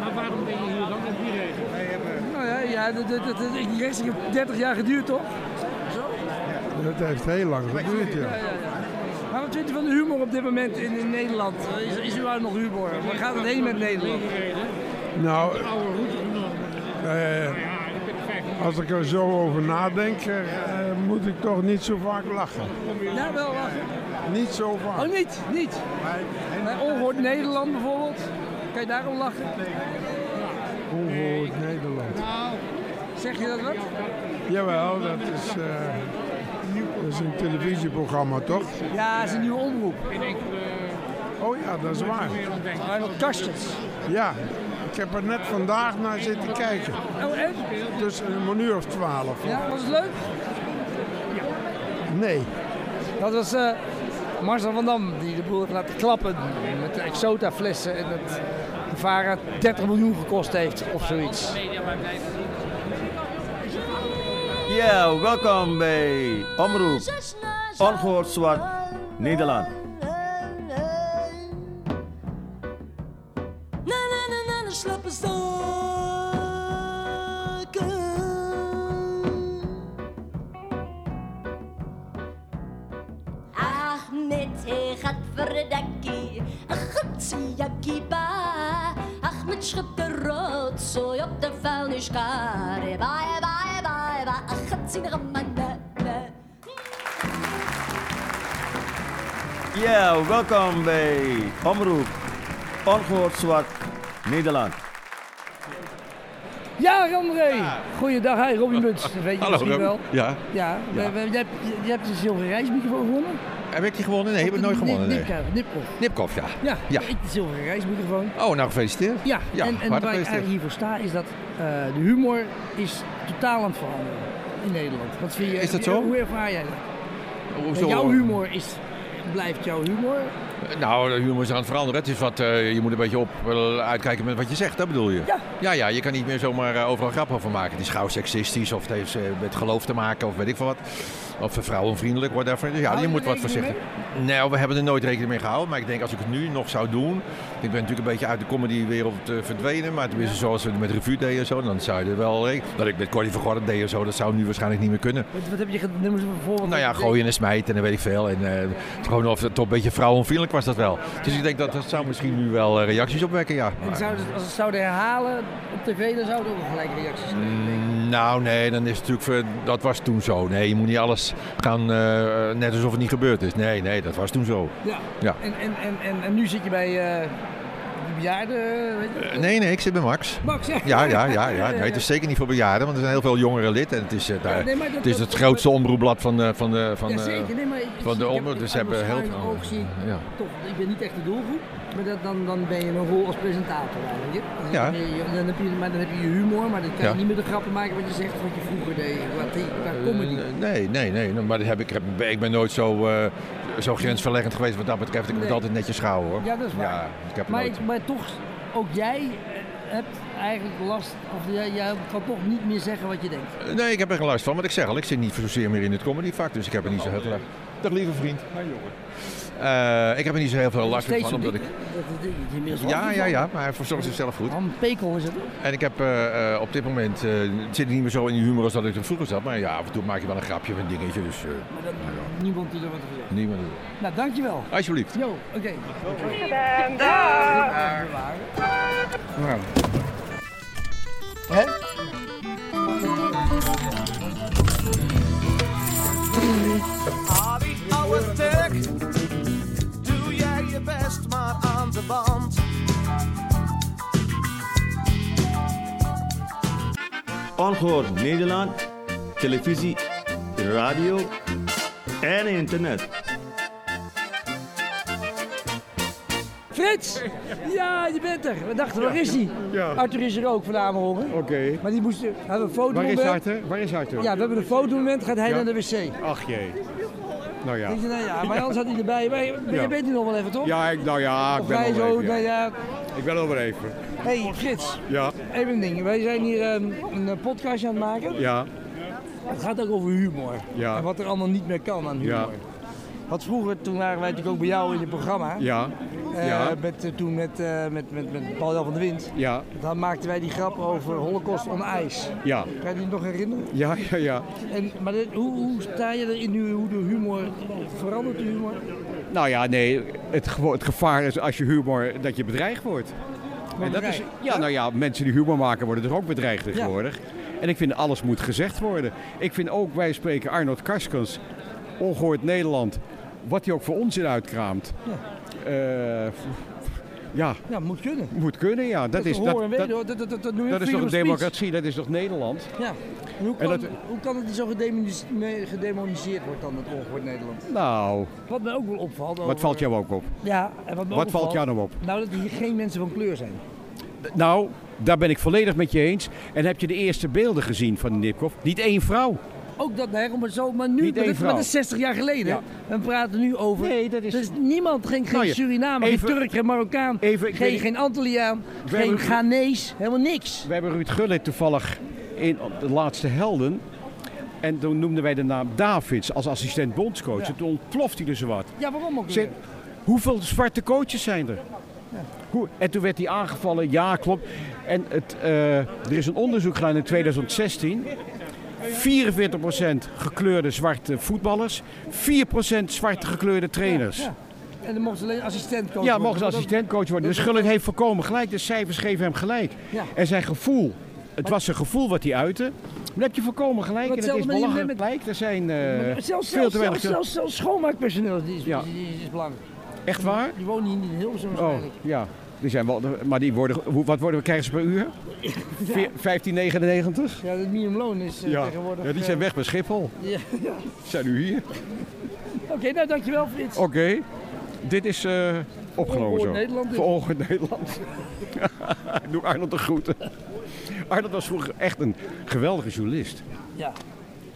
Maar waarom ben je hier dan op die? Wij hebben... Nou ja, ja dat, dat, dat, die race heeft 30 jaar geduurd, toch? Dat heeft heel lang geduurd, ja. Maar wat vindt u van de humor op dit moment in, in Nederland? Is, is er wel nog humor? Waar gaat het heen met Nederland? Nou, eh, als ik er zo over nadenk, eh, moet ik toch niet zo vaak lachen. Ja, wel lachen. Niet zo vaak. Oh, niet? Niet? Bij Ongehoord Nederland bijvoorbeeld? Kan je daarom lachen? Ongehoord Nederland. Zeg je dat wat? Jawel, dat is, eh, is een televisieprogramma, toch? Ja, het is een nieuwe omroep. Oh ja, dat is waar. Arnold Kastjes. Ja, ik heb er net vandaag naar zitten kijken. Oh, echt? Tussen een uur of twaalf. Ja, was het leuk? Nee. Dat was eh, Marcel van Dam die de heeft laten klappen met de Exota flessen en dat de Vara 30 miljoen gekost heeft of zoiets. Ja, welkom bij Omroep Ongehoord Zwart Nederland. Ja, welkom bij Omroep Ongehoord Zwart Nederland. Ja, André. Goeiedag, hi, Robin Buts. Dat weet je Hallo, misschien Robin. wel. Ja. Ja, we- we- je, hebt, je hebt de zilveren reismicrofoon gewonnen. Heb ik die gewonnen? Nee, heb ik nooit gewonnen. Nee. Nipkoff, Nipkoff. Ja. Ja, Ja. ik de zilveren reismicrofoon. Oh, nou gefeliciteerd. Ja, ja en, waar ik eigenlijk hiervoor sta is dat eh, de humor is totaal aan het veranderen in Nederland. Wat vind je, Is dat zo? Hoe ervaar jij dat? Hoezo? Jouw humor is, blijft jouw humor. Nou, de humor is aan het veranderen. Het is wat, eh, je moet een beetje op eh, uitkijken met wat je zegt, dat bedoel je? Ja. Ja, ja je kan niet meer zomaar eh, overal grappen over maken. Het is gauw seksistisch of het heeft met geloof te maken of weet ik veel wat. Of vrouwenvriendelijk, whatever. Dus ja, Hou je je moet wat voorzichtig. Nou, we hebben er nooit rekening mee gehouden. Maar ik denk als ik het nu nog zou doen. Ik ben natuurlijk een beetje uit de comedywereld eh, verdwenen. Maar tenminste zoals we het met revue deden en zo. Dan zou je er wel. Dat ik met Corrie van Gordon deed en zo. Dat zou nu waarschijnlijk niet meer kunnen. Wat, wat heb je gedaan? Noem eens een voorbeeld. Nou ja, gooien en smijten en dan weet ik veel. En eh, gewoon of het toch een beetje vrouwenvriendelijk was dat wel. Dus ik denk dat dat zou misschien nu wel eh, reacties opwekken, ja. En zou het- als ze het zouden herhalen op tv, dan zouden ook gelijk reacties krijgen. Nou, nee, dan is het natuurlijk. Dat was toen zo. Nee, je moet niet alles gaan eh, net alsof het niet gebeurd is. Nee, nee, dat was toen zo. Ja. Ja. En, en, en, en, nu zit je bij eh de bejaarden, weet je? Eh, Nee, nee, ik zit bij Max. Max, ja. Ja, ja, ja. ja. Nee, het is zeker niet voor bejaarden, want er zijn heel veel jongeren lid. En het is, nee, dat- het, is het grootste omroepblad van de, van de, van ja, zeker. Nee, maar ik, van de omroep. Dus hebben heel veel. oog, zie ik Ja. toch, ik ben niet echt de doelgroep, maar dat, dan, dan ben je een rol als presentator eigenlijk. Dan Ja. dan heb je, maar dan heb je je humor, maar dan kan je Ja. niet meer de grappen maken wat je zegt wat je vroeger deed, the- qua comedy. Eh, Nee, nee, nee. Maar dat heb ik, heb- ik ben nooit zo, eh, zo grensverleggend geweest wat dat betreft. Ik Nee. altijd netjes gehouden hoor. Ja, dat is waar. Ja, ik heb maar, nooit... ik- maar toch, ook jij hebt eigenlijk last, of jij, jij kan toch niet meer zeggen wat je denkt. Nee, ik heb er geen last van, want ik zeg al, ik zit niet zozeer meer in het comedyvak, dus ik heb er niet zo heel last. Dag lieve vriend. Eh, ik heb er niet zo heel veel last van, omdat ik... Dat Ja, ja, ja, maar hij verzorgt zichzelf goed. Een pekel is het. En ik heb eh, eh, op dit moment, eh, zit ik niet meer zo in die humor als dat ik er vroeger zat, maar ja, af en toe maak je wel een grapje of een dingetje, dus... eh, Maar dat, niemand die er wat gezegd. niemand... Nou, dankjewel. Alsjeblieft. Jo, oké. gedaan, dag. Nou. Hè? Harry, doe jij je best maar aan de band. Ongehoord Nederland, televisie, radio en internet. Frits! Ja, je bent er. We dachten, waar is hij? Arthur is er ook van de Amerongen. Oké. Maar die moest, we hebben een foto Waar is Arthur? Waar is Arthur? Ja, we hebben een fotomoment, gaat hij Ja. naar de wc. Ach jee. Nou ja. Denk je, nou ja, maar anders had hij erbij. Maar je, bent hier nog wel even, toch? Ja, ik, nou ja, ik Of ben wij zo, even. nou ja. Ik ben weer even. Hé, hey, Frits. Ja. Even een ding. Wij zijn hier ehm, een eh, podcastje aan het maken. Ja. Het gaat ook over humor. Ja. En wat er allemaal niet meer kan aan humor. Ja. Wat vroeger, toen waren wij natuurlijk ook bij jou in het programma. Ja. Eh, Ja. met, eh, toen met, eh, met, met, met Paul Jan van de Wind. Ja. Dan maakten wij die grap over Holocaust on ijs. Ja. Kan je die nog herinneren? Ja, ja, ja. En, maar dit- hoe, hoe sta je erin nu, hoe de humor verandert, de humor? Nou ja, nee, het, gevaar is als je humor, dat je bedreigd wordt. En dat is, ja, nou ja, mensen die humor maken worden er ook bedreigd tegenwoordig. En ik vind alles moet gezegd worden. Ik vind ook, wij spreken Arnold Karskens, ongehoord Nederland, wat hij ook voor onzin uitkraamt. Eh, ja, Ja, moet kunnen. moet kunnen, ja. Dat, is, dat, en dat, dat, dat, dat, dat is toch een democratie, dat is toch Nederland? Ja. En hoe, En kan, dat- hoe kan het zo gedemoniseerd wordt dan het ongehoord Nederland? Nou, Wat mij ook wel opvalt. wat valt jou ook op? Ja, en wat Wat valt jou nou op? Nou, dat hier geen mensen van kleur zijn. Nou, daar ben ik volledig met je eens. En heb je de eerste beelden gezien van Nipkoff? Niet één vrouw. Ook dat, maar zo, maar nu, dat, maar vrouw. dat is 60 jaar geleden. Ja. We praten nu over. Nee, dat is... Is niemand, geen, geen Nou ja, Surinamer, even- geen Turk, geen Marokkaan, Even, geen, weet- geen Antilliaan, geen Ghanese, helemaal niks. We hebben Ruud Gullit toevallig in de laatste helden. En toen noemden wij de naam Davids als assistent bondscoach. En toen ontploft hij er zo wat. Ja, waarom ook weer? hoeveel zwarte coaches zijn er? Hoe, en toen werd hij aangevallen, ja klopt. En het, eh, er is een onderzoek gedaan in 2016. 44% gekleurde zwarte voetballers, 4% zwarte gekleurde trainers. Ja. En dan mocht ze alleen assistentcoach Ja, worden. mocht ze Dat- assistentcoach worden. Dus Gullit heeft voorkomen gelijk. De cijfers geven hem gelijk. Ja. En zijn gevoel. Het was zijn gevoel wat hij uitte. Maar dan heb je voorkomen gelijk. Maar En het is met- belachelijk gelijk. Er zijn eh, zelfs, veel te weinig... zelfs, zelfs, schoonmaakpersoneel die is, Ja. die is, is belangrijk. Echt waar? Die wonen hier niet in Hilversum Oh, waarschijnlijk. ja. Die zijn wel, maar die worden, hoe, wat worden, krijgen ze per uur? Veer- 15,99? Ja, het minimumloon is eh, Ja. tegenwoordig... ja, die eh, zijn weg bij Schiphol. Ja, ja. Zijn nu hier. Oké, nou dankjewel Frits. Oké. Dit is eh, opgenomen zo. Nederland dus. Voor Ongehoord Nederland. Doe Arnold de groeten. Arnold was vroeger echt een geweldige journalist. Ja.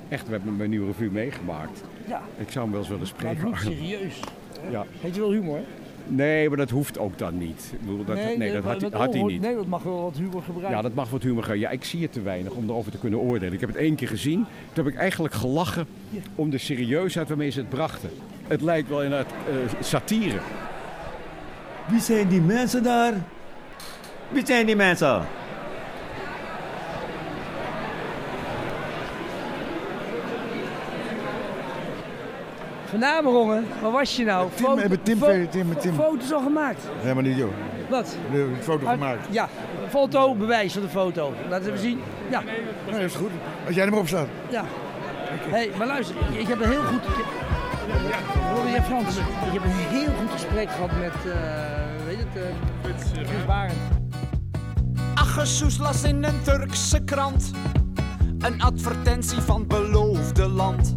Echt, we hebben bij Nieuwe Revue meegemaakt. Ja. Ik zou hem wel eens willen Maar spreken. Arnold. serieus. Ja. Heeft je wel humor? Nee, maar dat hoeft ook dan niet. Ik bedoel, dat, nee, dat had, hij- had hij niet. Nee, dat mag wel wat humor gebruiken. Ja, dat mag wat humor gaan. Ja, ik zie het te weinig om erover te kunnen oordelen. Ik heb het één keer gezien. Toen heb ik eigenlijk gelachen om de serieusheid waarmee ze het brachten. Het lijkt wel inderdaad eh satire. Wie zijn die mensen daar? Wie zijn die mensen? Vanavond, jongen. Waar was je nou? Tim, hebben Tim, fo- Tim, Tim. Foto's al gemaakt. Helemaal niet, joh. Wat? We hebben een foto gemaakt. Ja, foto, bewijs van de foto. Laten we even zien. Ja. Nee, dat is goed. Als jij er maar op staat. Ja. Hé, hey, maar luister, ik, ik heb een heel goed... Ik heb, hoorde jij Frans? Ik heb een heel goed gesprek gehad met, eh weet het, eh Frits Barend. Aggesoes las in een Turkse krant een advertentie van beloofde land.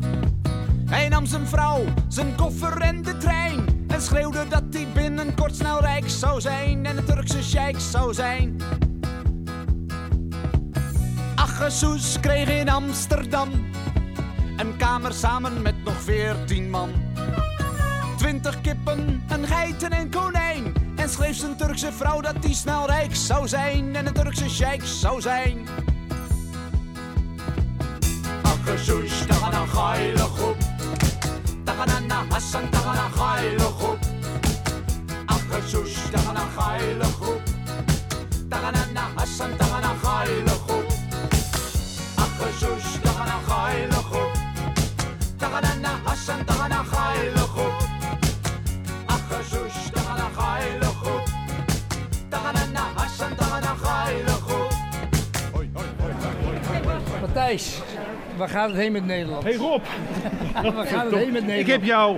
Hij nam zijn vrouw, zijn koffer en de trein en schreeuwde dat hij binnenkort snel rijk zou zijn en een Turkse sheik zou zijn. Aggesoes kreeg in Amsterdam een kamer samen met nog veertien man. Twintig kippen, een geit en een konijn. En schreef zijn Turkse vrouw dat hij snel rijk zou zijn en een Turkse sheik zou zijn. Akkesoes, tagana geile groep. Tagana Hassan, tagana geile groep. Akkesoes, tagana geile groep. Tagana Hassan, tagana geile groep. Akkesoes, tagana geile groep. Tagana Hassan, tagana geile groep. Akkesoes, tagana geile groep. Tagana Hassan, tagana geile groep. Matthijs, waar gaat het heen met Nederland? Hey Rob. waar gaat het heen met Nederland? Ik heb jou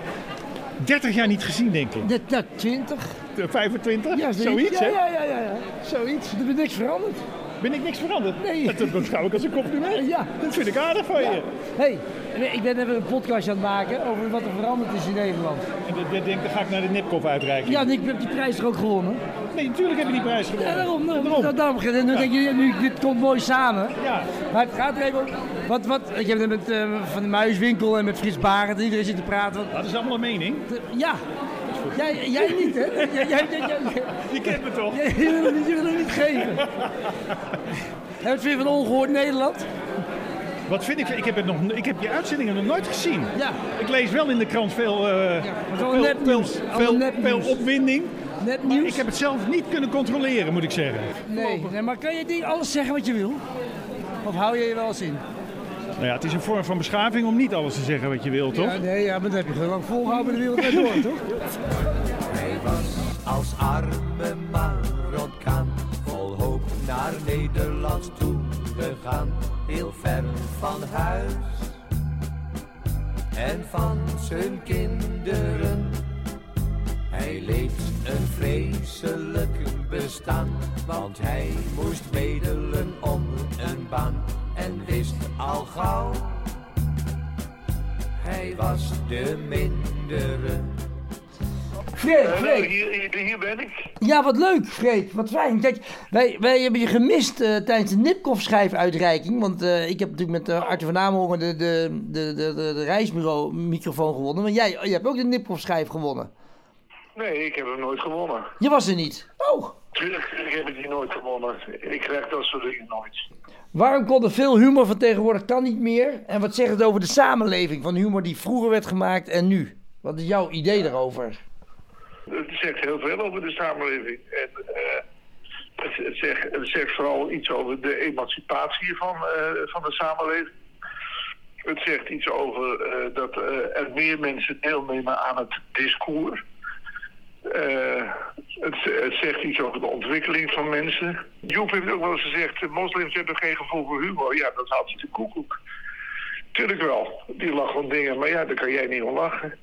30 jaar niet gezien, denk ik. Net, net 20. 25? Ja, Zoiets, ja, hè? ja, ja, ja, ja. Zoiets. Er is niks veranderd. Ben ik niks veranderd? Nee. Dat beschouw ik als een compliment. Ja. Dat vind ik aardig van je. Hé, hey, ik ben even een podcast aan het maken over wat er veranderd is in Nederland. En dat- denk, dan ga ik naar de Nipkoff uitreiken. Ja, en ik heb die prijs er ook gewonnen. Nee, natuurlijk heb je die prijs gewonnen. Ja, daarom. daarom, daarom. En nu denk je, nu, dit komt mooi samen. Ja. Maar het gaat er even om. Wat, wat, ik heb het met eh, Van de Muiswinkel en met Frits Barend, iedereen zit te praten. Dat is allemaal een mening. Ja. Jij, jij niet, hè? Jij, jij, Je kent me toch? jij wil hem niet, je wil hem niet geven. Vind je van ongehoord Nederland? Wat vind ik? Ik heb, het nog, ik heb die uitzendingen nog nooit gezien. Ja. Ik lees wel in de krant veel, eh wel veel, nepnieuws. veel, veel, nepnieuws. veel opwinding. Nepnieuws. Maar ik heb het zelf niet kunnen controleren, moet ik zeggen. Nee, nee, maar kan je niet alles zeggen wat je wil? Of hou je je wel eens in? Nou ja, het is een vorm van beschaving om niet alles te zeggen wat je wil, toch? Ja, nee, ja, maar dat heb je gewoon lang volgehouden de wereld door, toch? Hij was als arme Marokkaan vol hoop naar Nederland toegegaan, heel ver van huis en van zijn kinderen. Hij leed een vreselijk bestaan, want hij moest bedelen om een baan en wist al gauw. Hij was de mindere. Freek, Hallo, Freek. hier, hier, hier ben ik. Ja, wat leuk, Freek. Wat fijn. Kijk, wij, wij hebben je gemist eh, tijdens de Nipkoff schijfuitreiking. Want eh, ik heb natuurlijk met eh, Arthur van Amerongen de, de, de, de, de, de reisbureau microfoon gewonnen. Maar jij je hebt ook de Nipkoff schijf gewonnen. Nee, ik heb hem nooit gewonnen. Je was er niet. Oh. Tuurlijk heb ik die nooit gewonnen. Ik krijg dat soort dingen nooit. Waarom kon er veel humor van tegenwoordig kan niet meer? En wat zegt het over de samenleving van humor die vroeger werd gemaakt en nu? Wat is jouw idee daarover? Het zegt heel veel over de samenleving. En eh, het, het, zegt, het zegt vooral iets over de emancipatie van, eh, van de samenleving. Het zegt iets over eh, dat er meer mensen deelnemen aan het discours. Eh, het, het zegt iets over de ontwikkeling van mensen. Joep heeft ook wel eens gezegd, moslims hebben geen gevoel voor humor. Ja, dat had hij de koekoek. Tuurlijk wel. Die lachen om dingen, maar ja, daar kan jij niet om lachen.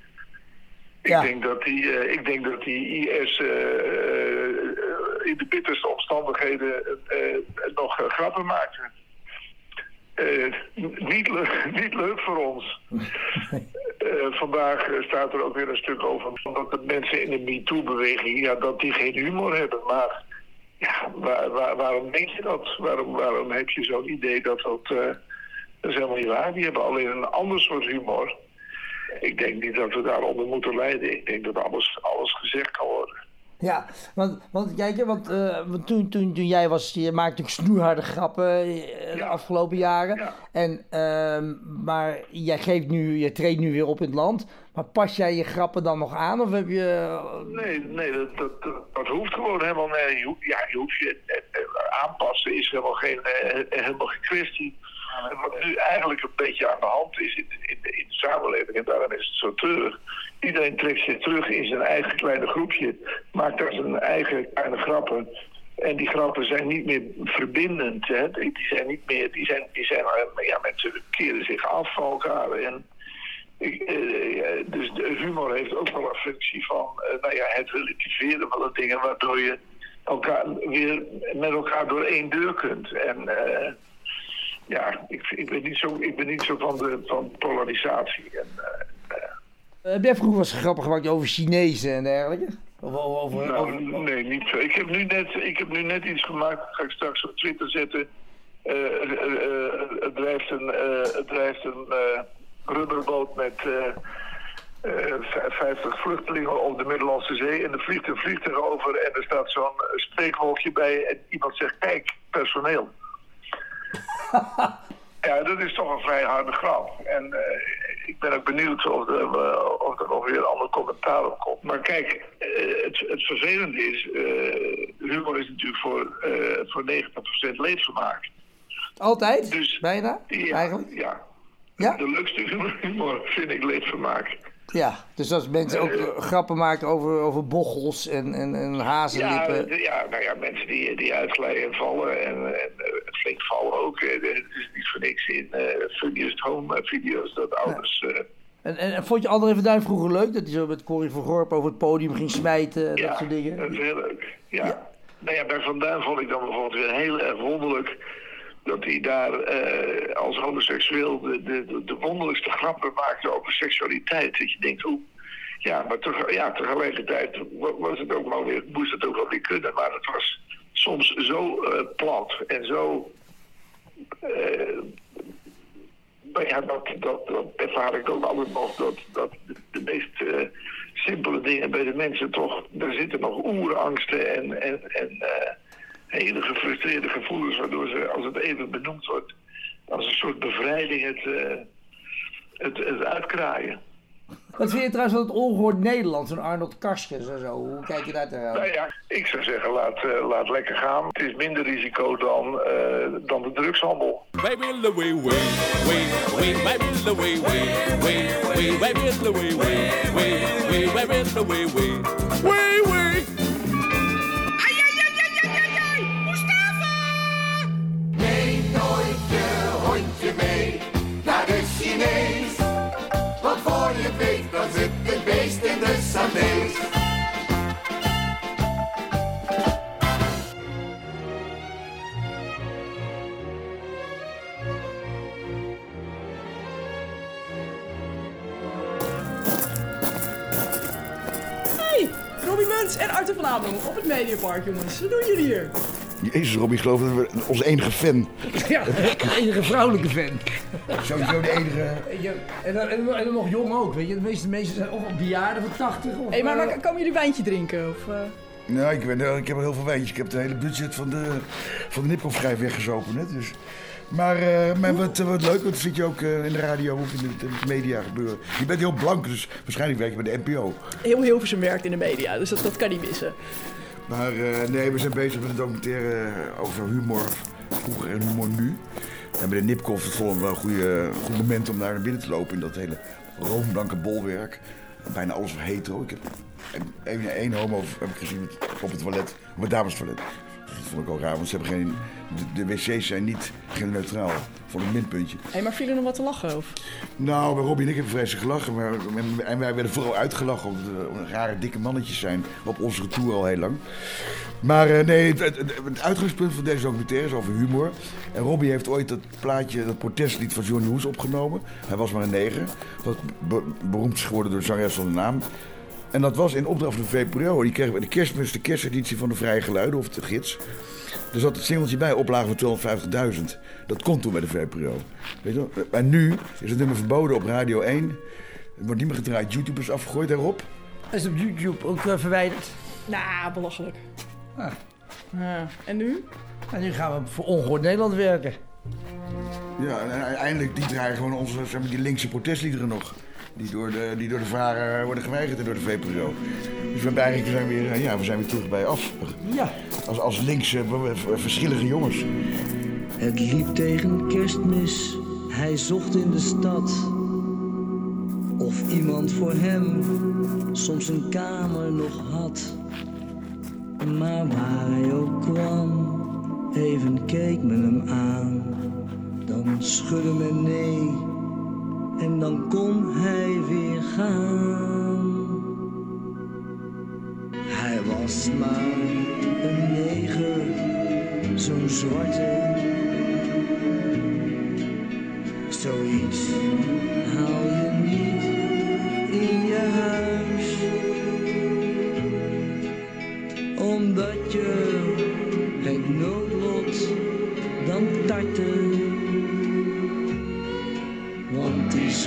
Ik, denk dat die, eh, ik denk dat die IS eh, in de bitterste omstandigheden nog grappen maakte. Eh, niet, le- niet leuk voor ons. Eh, vandaag eh, staat er ook weer een stuk over dat de mensen in de MeToo-beweging, ja, dat die geen humor hebben. Maar ja, waar, waar- waarom denk je dat? Waarom, waarom heb je zo'n idee dat dat... dat is helemaal niet waar. Die hebben alleen een ander soort humor. Ik denk niet dat we daaronder moeten lijden. Ik denk dat alles, alles gezegd kan worden. Ja, want, want kijk, want, eh, want toen, toen, toen jij was, je maakte natuurlijk snoeiharde grappen eh, de afgelopen jaren. En, ehm, maar jij geeft nu, je treedt nu weer op in het land. Maar pas jij je grappen dan nog aan? Of heb je... Nee, nee dat, dat, hoeft gewoon helemaal niet. Je, hoeft- ja, je hoeft je eh, eh, aanpassen is helemaal geen, eh, helemaal geen kwestie. En wat nu eigenlijk een beetje aan de hand is in, in, samenleving, en daarom is het zo treurig. Iedereen trekt zich terug in zijn eigen kleine groepje, maakt daar zijn eigen kleine grappen. En die grappen zijn niet meer verbindend. Hè? Die zijn niet meer, die zijn, die zijn, eh, ja, mensen keren zich af van elkaar. En eh, eh, dus de humor heeft ook wel een functie van eh, nou ja, het relativeren van de dingen, waardoor je elkaar weer met elkaar door één deur kunt. En eh, ja, ik, ik, ben niet zo, ik ben niet zo van de van polarisatie. En, eh, Heb jij vroeger wel eens grappen gemaakt over Chinezen en dergelijke? Of over... over, nou, over- nee, niet zo. Ik heb nu net, ik heb nu net iets gemaakt, dat ga ik straks op Twitter zetten. Eh, het drijft een, het drijft een rubberboot met eh, eh, v- 50 vluchtelingen op de Middellandse Zee. En er vliegt een vliegtuig over en er staat zo'n spreekwolkje bij. En iemand zegt, kijk, personeel. ja, dat is toch een vrij harde grap. En eh, ik ben ook benieuwd of er, eh, of er nog weer een ander commentaar op komt. Maar kijk, eh, het, het vervelende is, humor is natuurlijk voor, voor 90% leedvermaak. Altijd? Dus, Bijna? Ja, Eigenlijk? Ja. Ja? De leukste humor vind ik leedvermaak. Ja, dus als mensen ook eh, grappen maken over, over bochels en, en, en Ja, hazenlippen. de- ja, nou ja, mensen die, die uitglijden en vallen en, en eh, flink vallen ook. Eh, Het is niet voor niks in eh funniest home eh, video's dat ouders... eh, En, en, en vond je André van Duin vroeger leuk? Dat hij zo met Corrie van Gorp over het podium ging smijten en dat Ja, soort dingen? dat is heel leuk. Ja. Nou ja, bij Van Duin vond ik dan bijvoorbeeld weer heel erg wonderlijk dat hij daar eh, als homoseksueel de, de, de, de wonderlijkste grappen maakte over seksualiteit. Dat je denkt, hoe... Ja, maar teg- ja, tegelijkertijd wa- was het ook wel weer, moest het ook wel weer kunnen. Maar het was soms zo eh, plat en zo... nou ja, dat, dat, dat ervaar ik ook altijd nog. Dat, dat de, meest simpele dingen bij de mensen toch... Daar zitten nog oerangsten en, en, en hele gefrustreerde gevoelens... waardoor ze, als het even benoemd wordt... als een soort bevrijding het, eh, het, het uitkraaien. Wat vind je trouwens van het ongehoord Nederland, zo'n Arnold Karskens en zo? Hoe kijk je daar tegenaan? Nou ja, ik zou zeggen, laat, eh, laat lekker gaan. Het is minder risico dan, eh, dan de drugshandel. Wij willen way, way, way, way, wij willen way, way, way, way, wij willen way, way, way, way, wij willen way, way, way, En Arthur van Amerongen op het Mediapark, jongens. Wat doen jullie hier? Jezus, Robbie, ik geloof dat we onze enige fan. Ja, de enige vrouwelijke fan. Sowieso de enige. Weet je, En dan, en, dan, en dan nog jong ook, weet je. De meeste mensen zijn of bejaarden van 80 of... Hey, maar, eh, maar komen jullie wijntje drinken? Of, eh? Nou, ik, ben, ik heb al heel veel wijntjes. Ik heb het hele budget van de, van de Nipkoff-schijf weggezopen net. Dus. Maar, maar wat, wat leuk, want dan zit je ook eh, in de radio of in de, in de media gebeuren. Je bent heel blank, dus waarschijnlijk werk je bij de NPO. Heel Hilversum werkt in de media, dus dat, dat kan niet missen. Maar eh, nee, we zijn bezig met een documentaire over humor vroeger en humor nu. En bij de Nipkoff vonden we wel een goede, goed moment om daar naar binnen te lopen in dat hele roomblanke bolwerk. Bijna alles hetero. Ik heb één homo heb ik gezien op het toilet, op het damestoilet. Dat vond ik ook raar, want ze hebben geen, de, de wc's zijn niet genderneutraal. Voor een minpuntje. Hé, maar viel er nog wat te lachen over? Nou, bij Robbie en ik hebben vreselijk gelachen. Maar, en wij werden vooral uitgelachen omdat we rare dikke mannetjes zijn. Op onze retour al heel lang. Maar eh, nee, het, het, het uitgangspunt van deze documentaire is over humor. En Robbie heeft ooit dat plaatje, dat protestlied van Johnny Hoes opgenomen. Hij was maar een neger. Be- beroemd is geworden door de zangeres zonder naam. En dat was in opdracht van de VPRO. Die kreeg bij de kerstmis de kersteditie van de Vrije Geluiden, of de gids. Er zat het singeltje bij, oplage van 250.000. Dat kon toen bij de VPRO. Weet je wel? En nu is het nummer verboden op Radio 1. Het wordt niet meer gedraaid. YouTube is afgegooid daarop. Is het op YouTube ook eh, verwijderd? Nou, belachelijk. Ah. Ja, en nu? En nu gaan we voor Ongehoord Nederland werken. Ja, en uiteindelijk die draaien gewoon onze, zeg maar, die linkse protestliederen nog. Die door de, die door de varen worden geweigerd en door de VPRO. Dus we, eigenlijk, we, zijn weer, eh, ja, we zijn weer terug bij af. Ja. Als, als linkse, eh, verschillige jongens. Het liep tegen kerstmis, hij zocht in de stad. Of iemand voor hem soms een kamer nog had. Maar waar hij ook kwam, even keek men hem aan. Schudde men nee, en dan kon hij weer gaan. Hij was maar een neger, zo'n zwarte.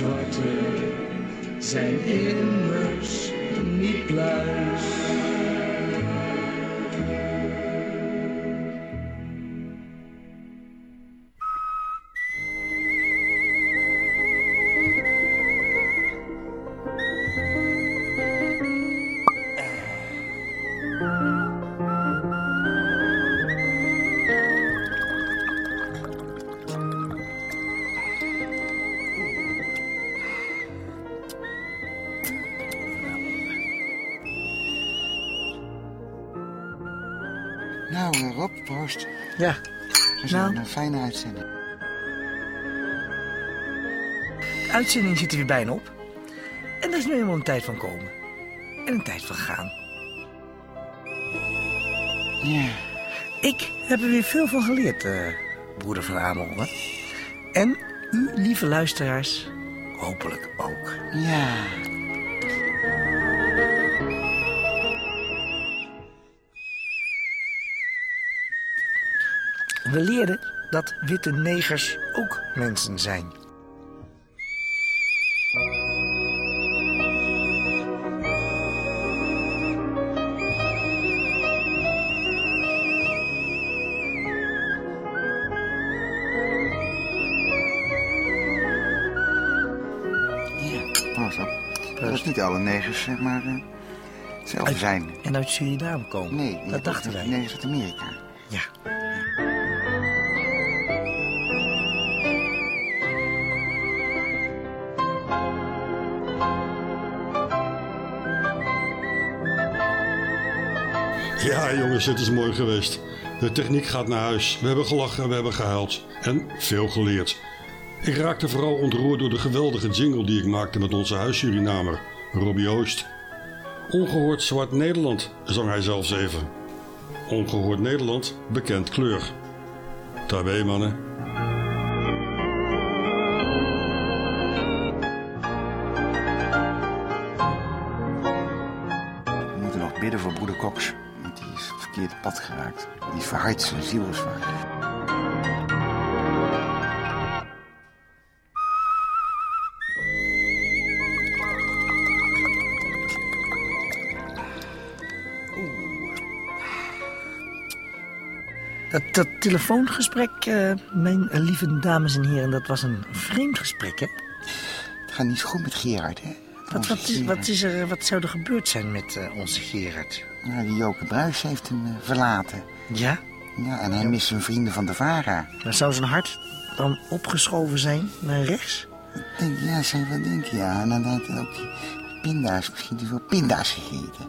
Want die zwarte Ja. Dat is Nou. een fijne uitzending. De uitzending zit er weer bijna op. En er is nu eenmaal een tijd van komen. En een tijd van gaan. Ja. Ik heb er weer veel van geleerd, eh, broeder van Amerongen. En u, lieve luisteraars, hopelijk ook. Ja. We leerden dat witte negers ook mensen zijn. Rob. Dat is niet alle negers, zeg maar, eh, hetzelfde zijn. En uit Suriname komen. Nee, dat dachten wij. negers uit Amerika. Ja. Ja, jongens, het is mooi geweest. De techniek gaat naar huis. We hebben gelachen, we hebben gehuild en veel geleerd. Ik raakte vooral ontroerd door de geweldige jingle die ik maakte met onze huissurinamer, Robbie Oost. Ongehoord Zwart Nederland, zong hij zelfs even. Ongehoord Nederland, bekend kleur. Daarbij, mannen. We moeten nog bidden voor broeder Cox, verkeerde pad geraakt. Die verhardt zijn ziel. Dat, dat, telefoongesprek, eh, mijn lieve dames en heren, dat was een vreemd gesprek, hè? Het gaat niet zo goed met Gerard, hè? Wat, wat, is, wat, is er, wat zou er gebeurd zijn met eh, onze Gerard? Nou, die Joke Bruis heeft hem eh, verlaten. Ja? Ja, en hij mist zijn vrienden van de VARA. Maar zou zijn hart dan opgeschoven zijn naar rechts? Ik denk, ja, zou je wel denken, ja. En dan had hij ook die pinda's, misschien te veel pinda's gegeten.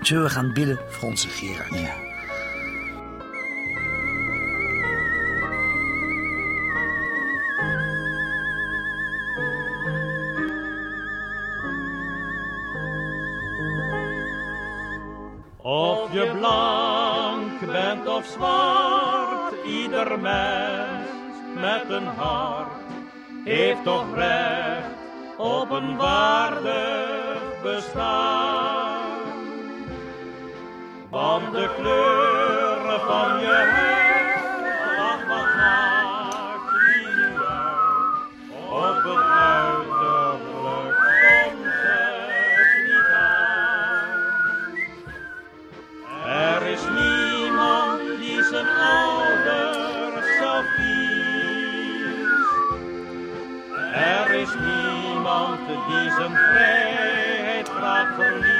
Zullen we gaan bidden voor onze Gerard? Ja. Zwart, ieder mens met een hart heeft toch recht op een waardig bestaan. Want de kleuren Er is niemand die zijn vrijheid graag verliest.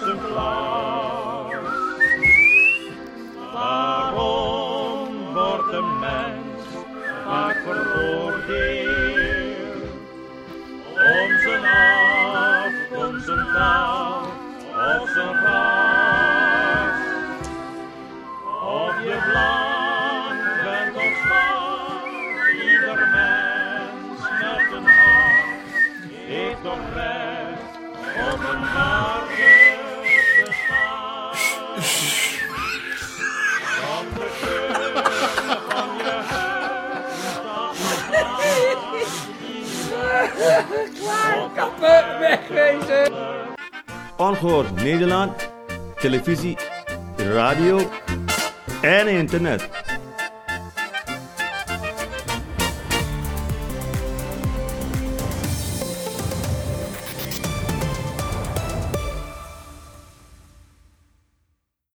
Of zijn Klaar, kappen, wegwezen. Ongehoord Nederland, televisie, radio en internet.